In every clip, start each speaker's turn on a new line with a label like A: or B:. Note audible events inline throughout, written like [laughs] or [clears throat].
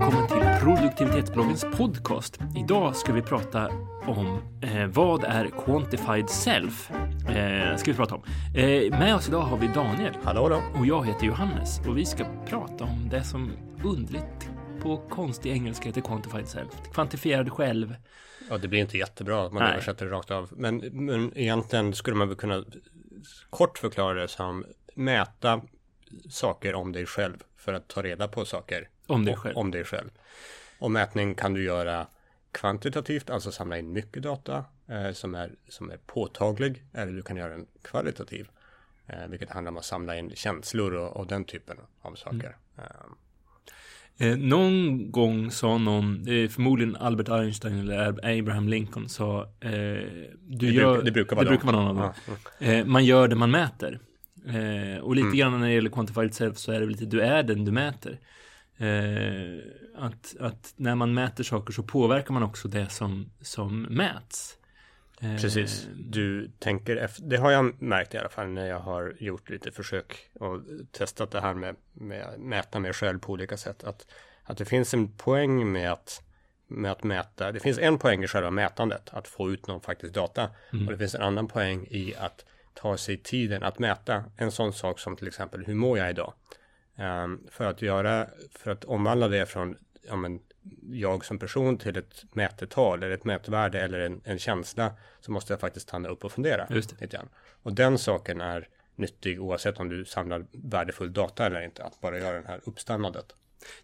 A: välkommen till produktivitetsbloggens podcast. Idag ska vi prata om eh, vad är quantified self? Eh, ska vi prata om. Eh, med oss idag har vi Daniel.
B: Hallå då.
A: Och jag heter Johannes och vi ska prata om det som underligt på konstig engelska heter quantified self. Kvantifierad själv.
B: Ja, det blir inte jättebra att man
A: Nej.
B: översätter det rakt av. Men, men egentligen skulle man väl kunna kort förklara det som mäta saker om dig själv för att ta reda på saker
A: Om dig själv.
B: Om dig själv. Och mätning kan du göra kvantitativt, alltså samla in mycket data eh, som, är, som är påtaglig. Eller du kan göra den kvalitativ, eh, vilket handlar om att samla in känslor och, och den typen av saker.
A: Mm.
B: Eh,
A: någon gång sa någon, eh, förmodligen Albert Einstein eller Abraham Lincoln sa eh, du
B: det,
A: gör,
B: brukar, det brukar vara
A: det brukar vara någon av dem. Eh, man gör det man mäter. Eh, och lite
B: Mm.
A: grann när det gäller quantified self så är det lite, du är den du mäter. Eh, att, att när man mäter saker så påverkar man också det som, som mäts. Eh,
B: Precis, du tänker efter, det har jag märkt i alla fall när jag har gjort lite försök och testat det här med, med att mäta mig själv på olika sätt. Att, att det finns en poäng med att, med att mäta, det finns en poäng i själva mätandet, att få ut någon faktisk data.
A: Mm.
B: Och det finns en annan poäng i att ta sig tiden att mäta en sån sak som till exempel hur mår jag idag? Ehm, för att göra, för att omvandla det från ja, men, jag som person till ett mätetal eller ett mätvärde eller en, en känsla så måste jag faktiskt stanna upp och fundera
A: Just
B: lite grann. Och den saken är nyttig oavsett om du samlar värdefull data eller inte, att bara göra det här uppstannandet.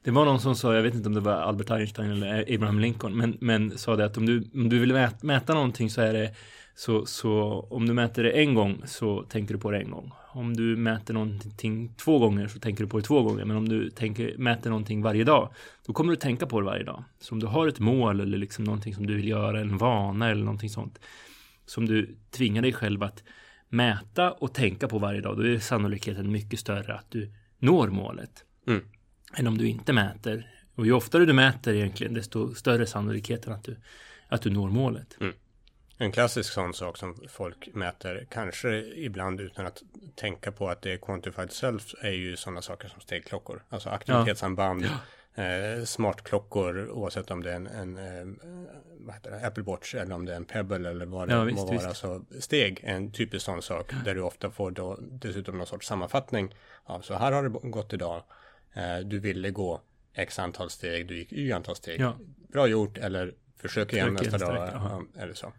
A: Det var någon som sa, jag vet inte om det var Albert Einstein eller Abraham Lincoln, men, men sa det att om du, om du vill mäta, mäta någonting så är det så, så om du mäter det en gång så tänker du på det en gång. Om du mäter någonting två gånger så tänker du på det två gånger. Men om du tänker, mäter någonting varje dag, då kommer du tänka på det varje dag. Så om du har ett mål eller liksom någonting som du vill göra, en vana eller någonting sånt, som du tvingar dig själv att mäta och tänka på varje dag, då är sannolikheten mycket större att du når målet
B: Mm.
A: än om du inte mäter. Och ju oftare du mäter egentligen, desto större sannolikheten att du, att du når målet.
B: En klassisk sån sak som folk mäter, kanske ibland utan att tänka på att det är quantified self, är ju sådana saker som stegklockor. Alltså aktivitetssamband, eh, smartklockor, oavsett om det är en, en eh, Apple Watch eller om det är en Pebble eller vad det
A: Ja,
B: må
A: visst,
B: vara.
A: visst.
B: Så steg är en typisk sån sak där du ofta får då dessutom någon sorts sammanfattning av så här har det gått idag. Eh, du ville gå x antal steg, du gick y antal steg.
A: Ja.
B: Bra gjort eller försök igen
A: Försök
B: nästa dag.
A: ja.
B: ja, eller så.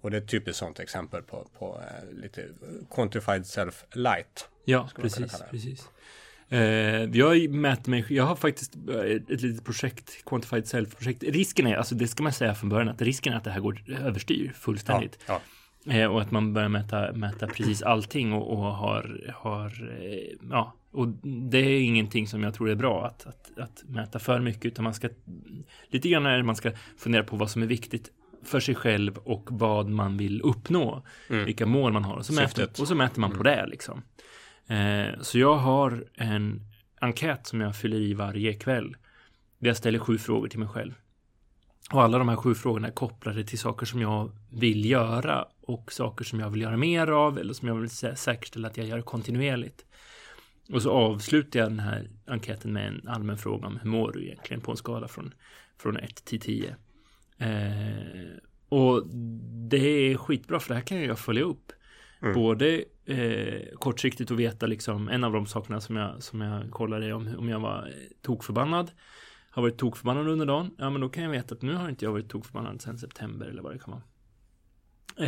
B: Och det är ett typiskt sånt exempel på, på eh, lite quantified self light.
A: Ja, precis, precis. Eh, jag mäter mig, jag har faktiskt eh, ett litet projekt, Quantified Self-projekt. Risken är, alltså det ska man säga från början, att risken är att det här går överstyr fullständigt.
B: Ja,
A: Eh, och att man börjar mäta, mäta precis allting och, och har, har eh, ja, och det är ingenting som jag tror är bra att, att, att mäta för mycket, utan man ska, lite grann är det man ska fundera på vad som är viktigt för sig själv och vad man vill uppnå,
B: Mm.
A: vilka mål man har. Och så, mäter, och så mäter man på det liksom. Eh, så jag har en enkät som jag fyller i varje kväll. Där jag ställer sju frågor till mig själv. Och alla de här sju frågorna är kopplade till saker som jag vill göra och saker som jag vill göra mer av eller som jag vill sä- säkerställa att jag gör kontinuerligt. Och så avslutar jag den här enkäten med en allmän fråga om hur mår du egentligen på en skala från, från 1 till 10. Eh, och det är skitbra för det här kan jag följa upp.
B: Mm.
A: Både eh, kortsiktigt och veta liksom en av de sakerna som jag, som jag kollade är om, om jag var tokförbannad. Har varit tokförbannad under dagen. Ja men då kan jag veta att nu har inte jag varit tokförbannad sedan september eller vad det kan vara.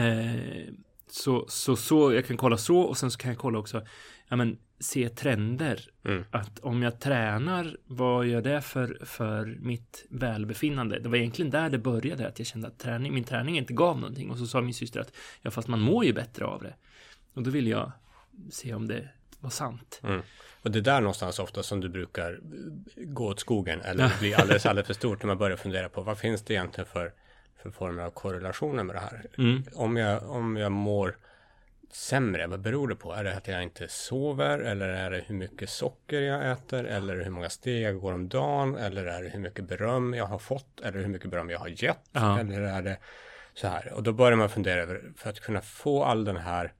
A: Eh, så, så, så jag kan kolla så och sen så kan jag kolla också ja, men, se trender.
B: Mm.
A: Att om jag tränar, vad gör det för, för mitt välbefinnande? Det var egentligen där det började, att jag kände att träning, min träning inte gav någonting. Och så sa min syster att ja, fast man mår ju bättre av det. Och då ville jag se om det var sant.
B: Mm. Och det är där någonstans ofta som du brukar gå åt skogen eller bli alldeles, alldeles för stort när man börjar fundera på vad finns det egentligen för, för former av korrelationer med det här.
A: Mm.
B: Om jag, om jag mår sämre, vad beror det på? Är det att jag inte sover eller är det hur mycket socker jag äter eller hur många steg jag går om dagen eller är det hur mycket beröm jag har fått eller hur mycket beröm jag har gett
A: Ja.
B: eller är det så här? Och då börjar man fundera över för att kunna få all den här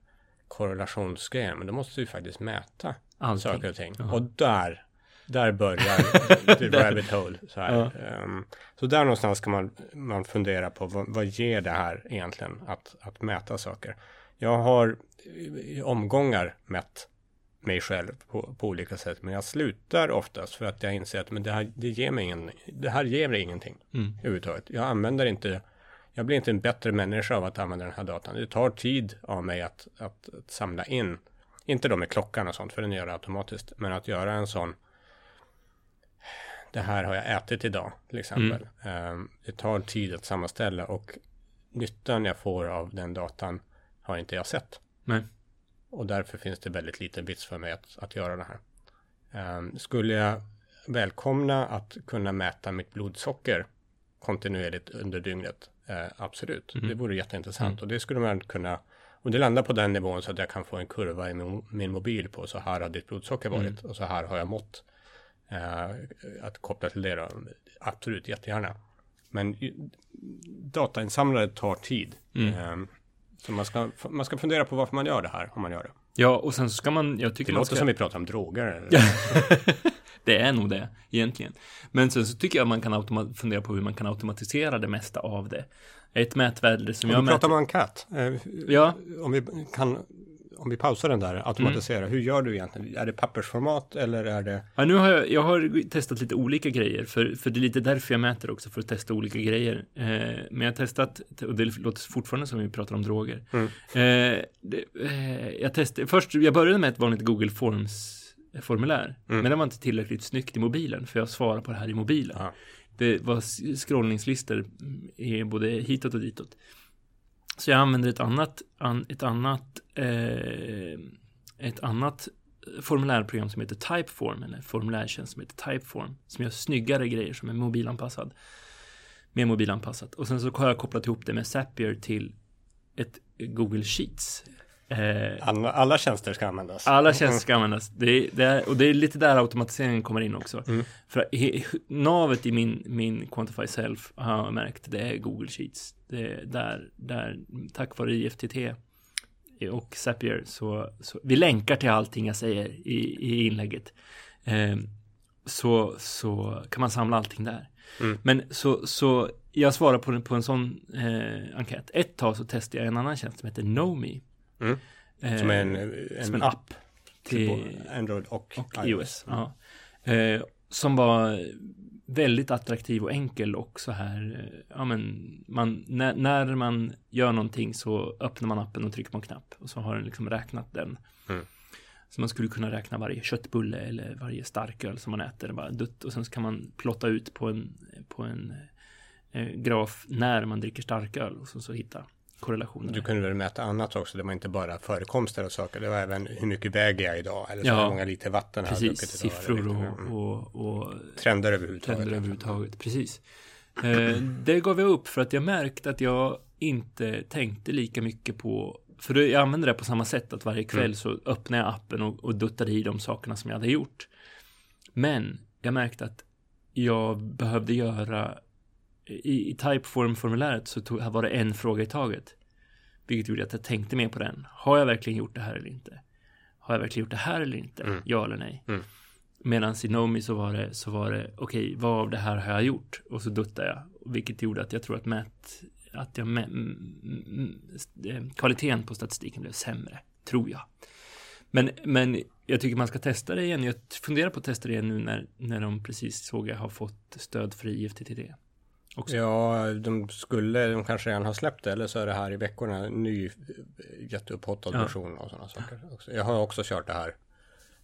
B: korrelationsgrejen, men då måste du faktiskt mäta
A: Allting.
B: saker och ting.
A: Ja.
B: Och där där börjar [laughs] the rabbit hole. Så, här. Ja. Um, så där någonstans ska man, man fundera på vad, vad ger det här egentligen att, att mäta saker. Jag har i omgångar mätt mig själv på, på olika sätt. Men jag slutar oftast för att jag inser att men det, här, det, ger mig ingen, det här ger mig ingenting mm. överhuvudtaget. Jag använder inte, jag blir inte en bättre människa av att använda den här datan. Det tar tid av mig att, att, att samla in, inte då med klockan och sånt, för den gör det automatiskt, men att göra en sån det här har jag ätit idag till exempel. Mm. Um, det tar tid att sammanställa och nyttan jag får av den datan har inte jag sett.
A: Nej.
B: Och därför finns det väldigt liten vits för mig att, att göra det här. Um, skulle jag välkomna att kunna mäta mitt blodsocker kontinuerligt under dygnet? Uh, absolut, mm. det vore jätteintressant mm. och det skulle man kunna och det landar på den nivån så att jag kan få en kurva i min, min mobil på så här har ditt blodsocker varit mm. och så här har jag mått. Uh, att koppla till det då, absolut jättegärna. Men datainsamlare tar tid. Um, så man ska, man ska fundera på varför man gör det här, om man gör det.
A: Ja, och sen så ska man, jag tycker
B: Det låter ska... som vi pratar om droger. [laughs]
A: det är nog det, egentligen. Men sen så tycker jag man kan fundera på hur man kan automatisera det mesta av det. Ett mätvärde som
B: om
A: jag
B: vi pratar om en katt. Eh,
A: ja.
B: Om vi kan om vi pausar den där, automatisera, mm. hur gör du egentligen? Är det pappersformat eller är det?
A: Ja, nu har jag, jag har testat lite olika grejer, för, för det är lite därför jag mäter också, för att testa olika grejer. Eh, men jag har testat, och det låter fortfarande som vi pratar om droger. Mm. Eh, det, eh, jag testade, först, jag började med ett vanligt Google Forms formulär, mm. men det var inte tillräckligt snyggt i mobilen, för jag svarar på det här i mobilen. Aha. Det var scrollningslistor i både hitåt och ditåt. Så jag använder ett annat, ett annat, eh, ett annat formulärprogram som heter Typeform, eller formulärtjänst som heter Typeform, som gör snyggare grejer som är mobilanpassad. Mer mobilanpassat. Och sen så har jag kopplat ihop det med Zapier till ett Google Sheets.
B: Eh, alla, alla, tjänster ska användas.
A: Alla tjänster ska användas. Det det är, och det är lite där automatiseringen kommer in också. Mm. För he, navet i min, min Quantify Self har jag märkt, det är Google Sheets. Det är där, där tack vare IFTT och Zapier så, så vi länkar till allting jag säger i, i inlägget. Eh, så, så kan man samla allting där. Mm. Men så, så jag svarar på, på en sån eh, enkät. Ett tag så testade jag en annan tjänst som heter Nomi.
B: Mm. Som är en,
A: en, som en app till
B: Android och,
A: och iOS. Ja. Eh, som var väldigt attraktiv och enkel och så här. Eh, ja, men man, när, när, man gör någonting så öppnar man appen och trycker på en knapp och så har den liksom räknat den. Mm. Så man skulle kunna räkna varje köttbulle eller varje starköl som man äter. Bara dutt, och sen så kan man plotta ut på en, på en eh, graf när man dricker starköl och så, så hitta korrelationer.
B: Du kunde väl mäta annat också, det var inte bara förekomster av saker, det var även hur mycket väger jag idag, eller så ja, många liter vatten
A: precis, har jag druckit idag. siffror och, och, och,
B: trender överhuvudtaget.
A: Trender överhuvudtaget, precis. Eh, det gav jag upp för att jag märkte att jag inte tänkte lika mycket på för jag använde det på samma sätt att varje kväll mm. så öppnade jag appen och, och duttade i de sakerna som jag hade gjort. Men jag märkte att jag behövde göra i, i Typeform-formuläret så tog, var det en fråga i taget. Vilket gjorde att jag tänkte mer på den. Har jag verkligen gjort det här eller inte? Har jag verkligen gjort det här eller inte? Mm. Ja eller nej? Mm. Medan i Nomi så var det, så var det okej, okay, vad av det här har jag gjort? Och så duttade jag. Vilket gjorde att jag tror att mät, att jag mä, kvaliteten på statistiken blev sämre. Tror jag. Men, men jag tycker man ska testa det igen. Jag funderar på att testa det igen nu när, när de precis såg jag har fått stöd för IFTTT.
B: Också. Ja, de skulle, de kanske redan har släppt det eller så är det här i veckorna en ny jätteupphotad ja. version och sådana saker. Också. Jag har också kört det här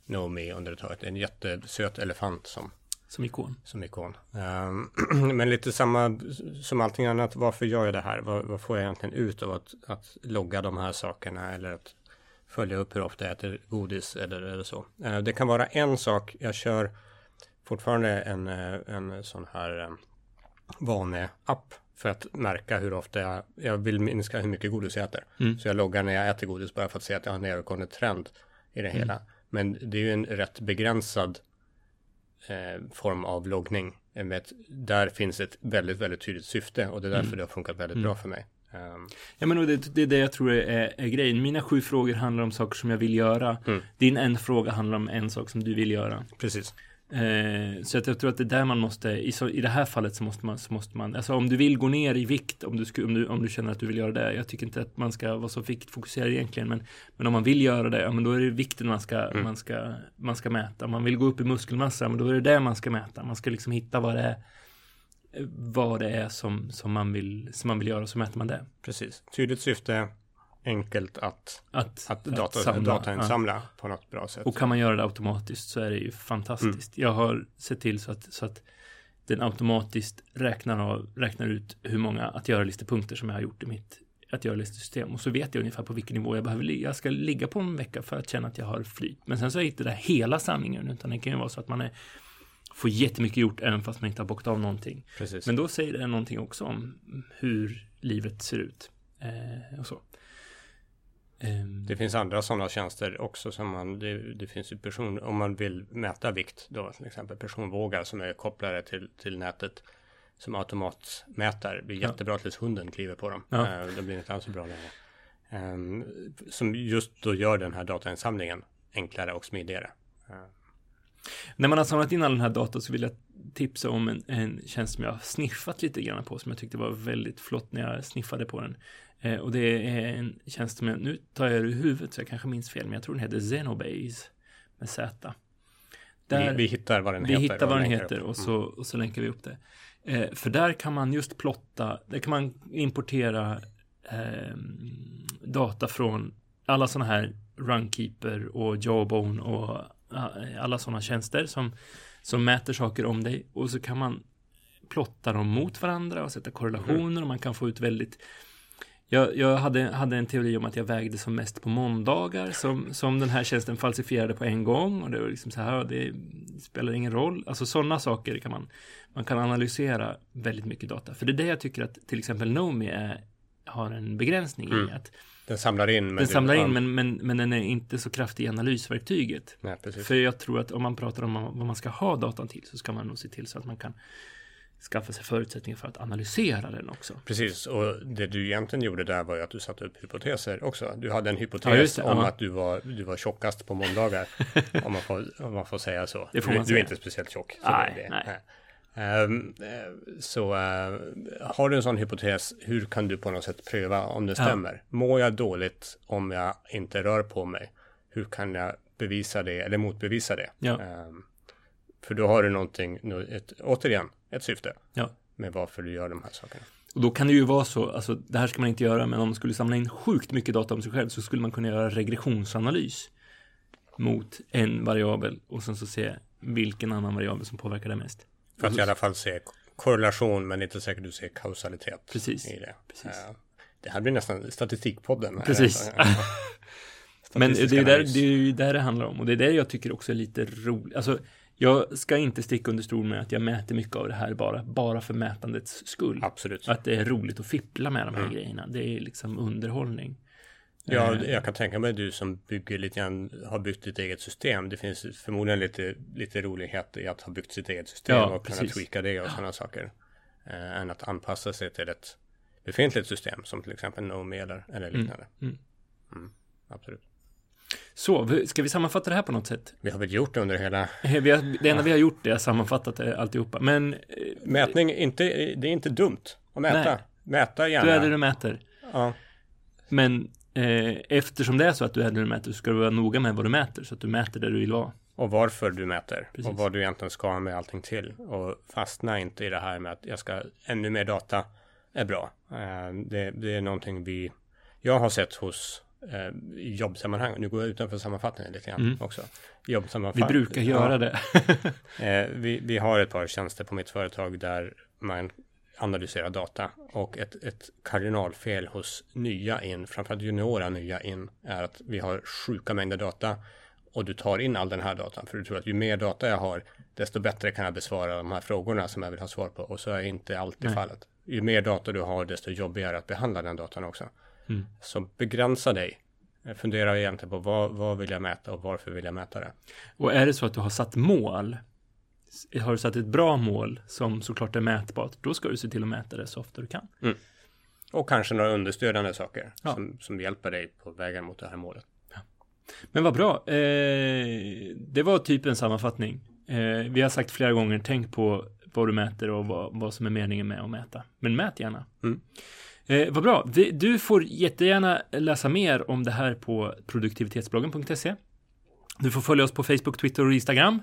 B: Nomi under ett tag. En jättesöt elefant som
A: som ikon.
B: Som ikon. Um, [clears throat] men lite samma som allting annat. Varför gör jag det här? Vad, vad får jag egentligen ut av att, att logga de här sakerna eller att följa upp hur ofta jag äter godis eller, eller så. Uh, det kan vara en sak. Jag kör fortfarande en, eh, en sån här um, vaneapp för att märka hur ofta jag, jag vill minska hur mycket godis jag äter. Mm. Så jag loggar när jag äter godis bara för att se att jag har en nedåtgående trend i det mm. hela. Men det är ju en rätt begränsad eh, form av loggning. Ett, där finns ett väldigt, väldigt tydligt syfte och det är därför mm. det har funkat väldigt bra mm. för mig. Um,
A: ja men det, det är det jag tror är, är grejen. Mina sju frågor handlar om saker som jag vill göra. Mm. Din en fråga handlar om en sak som du vill göra.
B: Precis.
A: Eh, så att jag tror att det är där man måste, i, så, i det här fallet så måste man, så måste man, alltså om du vill gå ner i vikt, om du, sku, om, du, om du känner att du vill göra det, jag tycker inte att man ska vara så viktfokuserad egentligen, men, men om man vill göra det, ja men då är det vikten man ska, mm. man ska, man ska mäta. Om man vill gå upp i muskelmassa, men då är det det man ska mäta. Man ska liksom hitta vad det är, vad det är som, som, man, vill, som man vill göra, så mäter man det.
B: Precis, tydligt syfte, enkelt att,
A: att,
B: att, data, att samla, datainsamla ja. på något bra sätt.
A: Och kan man göra det automatiskt så är det ju fantastiskt. Mm. Jag har sett till så att, så att den automatiskt räknar, av, räknar ut hur många att göra-listepunkter som jag har gjort i mitt att göra-listesystem. Och så vet jag ungefär på vilken nivå jag behöver ligga. Jag ska ligga på en vecka för att känna att jag har flyt. Men sen så är inte det hela sanningen, utan det kan ju vara så att man är, får jättemycket gjort även fast man inte har bockat av någonting.
B: Precis.
A: Men då säger det någonting också om hur livet ser ut. Eh, och så.
B: Um, det finns andra sådana tjänster också som man, det, det, finns ju person, om man vill mäta vikt då, till exempel personvågar som är kopplade till, till nätet som automatmätare. Det blir jättebra tills hunden kliver på dem. Ja. Uh, det blir inte alls så bra längre. Um, som just då gör den här datainsamlingen enklare och smidigare. Uh.
A: När man har samlat in all den här data så vill jag tipsa om en, en tjänst som jag har sniffat lite grann på som jag tyckte var väldigt flott när jag sniffade på den. Eh, och det är en tjänst som jag, nu tar jag det ur huvudet så jag kanske minns fel, men jag tror den heter Xenobase med Z.
B: Där, vi, vi hittar vad den
A: vi
B: heter.
A: Vi hittar vad den heter och så, och så länkar vi upp det. Eh, för där kan man just plotta, där kan man importera eh, data från alla sådana här Runkeeper och Jawbone och uh, alla sådana tjänster som, som mäter saker om dig och så kan man plotta dem mot varandra och sätta korrelationer mm. och man kan få ut väldigt jag, jag hade, hade, en teori om att jag vägde som mest på måndagar som, som den här tjänsten falsifierade på en gång och det var liksom så här, det spelar ingen roll. Alltså sådana saker kan man, man kan analysera väldigt mycket data. För det är det jag tycker att till exempel Nomi är, har en begränsning mm. i att
B: den samlar in.
A: Men den samlar in, men, men, men den är inte så kraftig i analysverktyget.
B: Nej,
A: För jag tror att om man pratar om vad man ska ha datan till så ska man nog se till så att man kan skaffa sig förutsättningar för att analysera den också.
B: Precis, och det du egentligen gjorde där var ju att du satte upp hypoteser också. Du hade en hypotes ja, om ja. att du var, du var tjockast på måndagar, [laughs] om, man får, om man får säga så.
A: Det får man
B: du,
A: säga.
B: du är inte speciellt tjock.
A: Så nej, det, nej.
B: Um, så uh, har du en sån hypotes, hur kan du på något sätt pröva om det stämmer? Ja. Mår jag dåligt om jag inte rör på mig? Hur kan jag bevisa det eller motbevisa det?
A: Ja. Um,
B: för då har du någonting, ett, återigen, ett syfte
A: ja.
B: med varför du gör de här sakerna.
A: Och då kan det ju vara så, alltså det här ska man inte göra, men om man skulle samla in sjukt mycket data om sig själv så skulle man kunna göra regressionsanalys mot en variabel och sen så se vilken annan variabel som påverkar det mest.
B: För att i alla fall se korrelation, men inte säkert du ser kausalitet.
A: Precis.
B: I det.
A: Precis. Uh,
B: det här blir nästan statistikpodden.
A: Precis. [laughs] [laughs] men det är, där, det är ju där det handlar om och det är det jag tycker också är lite roligt. Alltså, jag ska inte sticka under stol med att jag mäter mycket av det här bara, bara för mätandets skull.
B: Absolut.
A: Att det är roligt att fippla med de här mm. grejerna. Det är liksom underhållning.
B: Ja, eh. jag kan tänka mig du som bygger lite grann, har byggt ditt eget system. Det finns förmodligen lite, lite rolighet i att ha byggt sitt eget system ja, och kunna tweaka det och ja. sådana saker. Eh, än att anpassa sig till ett befintligt system som till exempel Nomi eller, eller mm. liknande.
A: Mm.
B: Mm. Absolut.
A: Så, ska vi sammanfatta det här på något sätt?
B: Vi har väl gjort det under hela...
A: Eh, vi har, det enda vi har gjort är sammanfattat det alltihopa, men... Eh,
B: Mätning, inte, det är inte dumt att mäta. Nej. Mäta gärna.
A: Du är det du mäter.
B: Ja.
A: Men eh, eftersom det är så att du är det du mäter så ska du vara noga med vad du mäter, så att du mäter det du vill vara.
B: Och varför du mäter. Precis. Och vad du egentligen ska med allting till. Och fastna inte i det här med att jag ska ännu mer data är bra. Eh, det, det är någonting vi... Jag har sett hos eh, jobbsammanhang. Nu går jag utanför sammanfattningen lite grann mm. också.
A: Vi brukar göra det. [laughs]
B: eh, vi, vi har ett par tjänster på mitt företag där man analyserar data och ett, ett kardinalfel hos nya in, framförallt juniora nya in, är att vi har sjuka mängder data och du tar in all den här datan för du tror att ju mer data jag har desto bättre kan jag besvara de här frågorna som jag vill ha svar på och så är inte alltid Nej. fallet. Ju mer data du har desto jobbigare att behandla den datan också.
A: Mm.
B: Så begränsa dig. Fundera egentligen på vad, vad vill jag mäta och varför vill jag mäta det.
A: Och är det så att du har satt mål, har du satt ett bra mål som såklart är mätbart, då ska du se till att mäta det så ofta du kan.
B: Mm. Och kanske några understödjande saker ja. som, som hjälper dig på vägen mot det här målet.
A: Ja. Men vad bra. Eh, det var typ en sammanfattning. Eh, vi har sagt flera gånger, tänk på vad du mäter och vad, vad som är meningen med att mäta. Men mät gärna.
B: Mm.
A: Eh, vad bra. Du får jättegärna läsa mer om det här på produktivitetsbloggen.se. Du får följa oss på Facebook, Twitter och Instagram.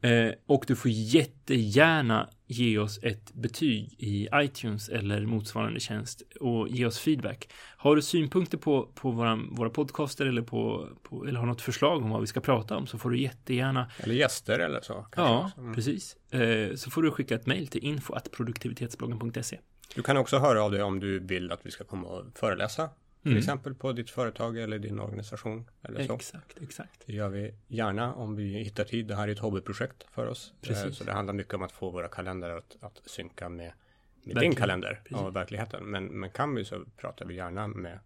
A: Eh, och du får jättegärna ge oss ett betyg i iTunes eller motsvarande tjänst och ge oss feedback. Har du synpunkter på, på våra, våra podcaster eller, på, på, eller har något förslag om vad vi ska prata om så får du jättegärna.
B: Eller gäster eller så.
A: Ja, mm. precis. Eh, så får du skicka ett mejl till info.produktivitetsbloggen.se.
B: Du kan också höra av dig om du vill att vi ska komma och föreläsa till mm. exempel på ditt företag eller din organisation. Eller så.
A: Exakt, exakt.
B: Det gör vi gärna om vi hittar tid. Det här är ett hobbyprojekt för oss. Eh, Precis. Så det handlar mycket om att få våra kalendrar att, att synka med, med din kalender Precis. och verkligheten. Men, men kan vi så pratar vi gärna med,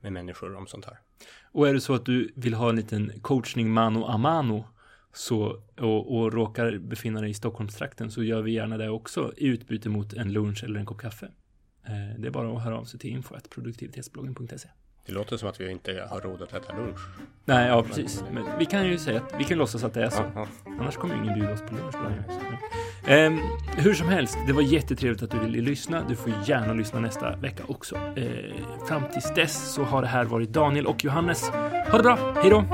B: med människor om sånt här.
A: Och är det så att du vill ha en liten coachning mano a mano så, och, och råkar befinna dig i Stockholmstrakten så gör vi gärna det också i utbyte mot en lunch eller en kopp kaffe. Eh, det är bara att höra av sig till info.produktivitetsbloggen.se.
B: Det låter som att vi inte har råd att äta lunch.
A: Nej, ja precis. Men vi kan ju säga att vi kan låtsas att det är så. Ja. Annars kommer ingen bjuda oss på lunch. Um, hur som helst, det var jättetrevligt att du ville lyssna. Du får gärna lyssna nästa vecka också. Uh, fram tills dess så har det här varit Daniel och Johannes. Ha det bra, hej då!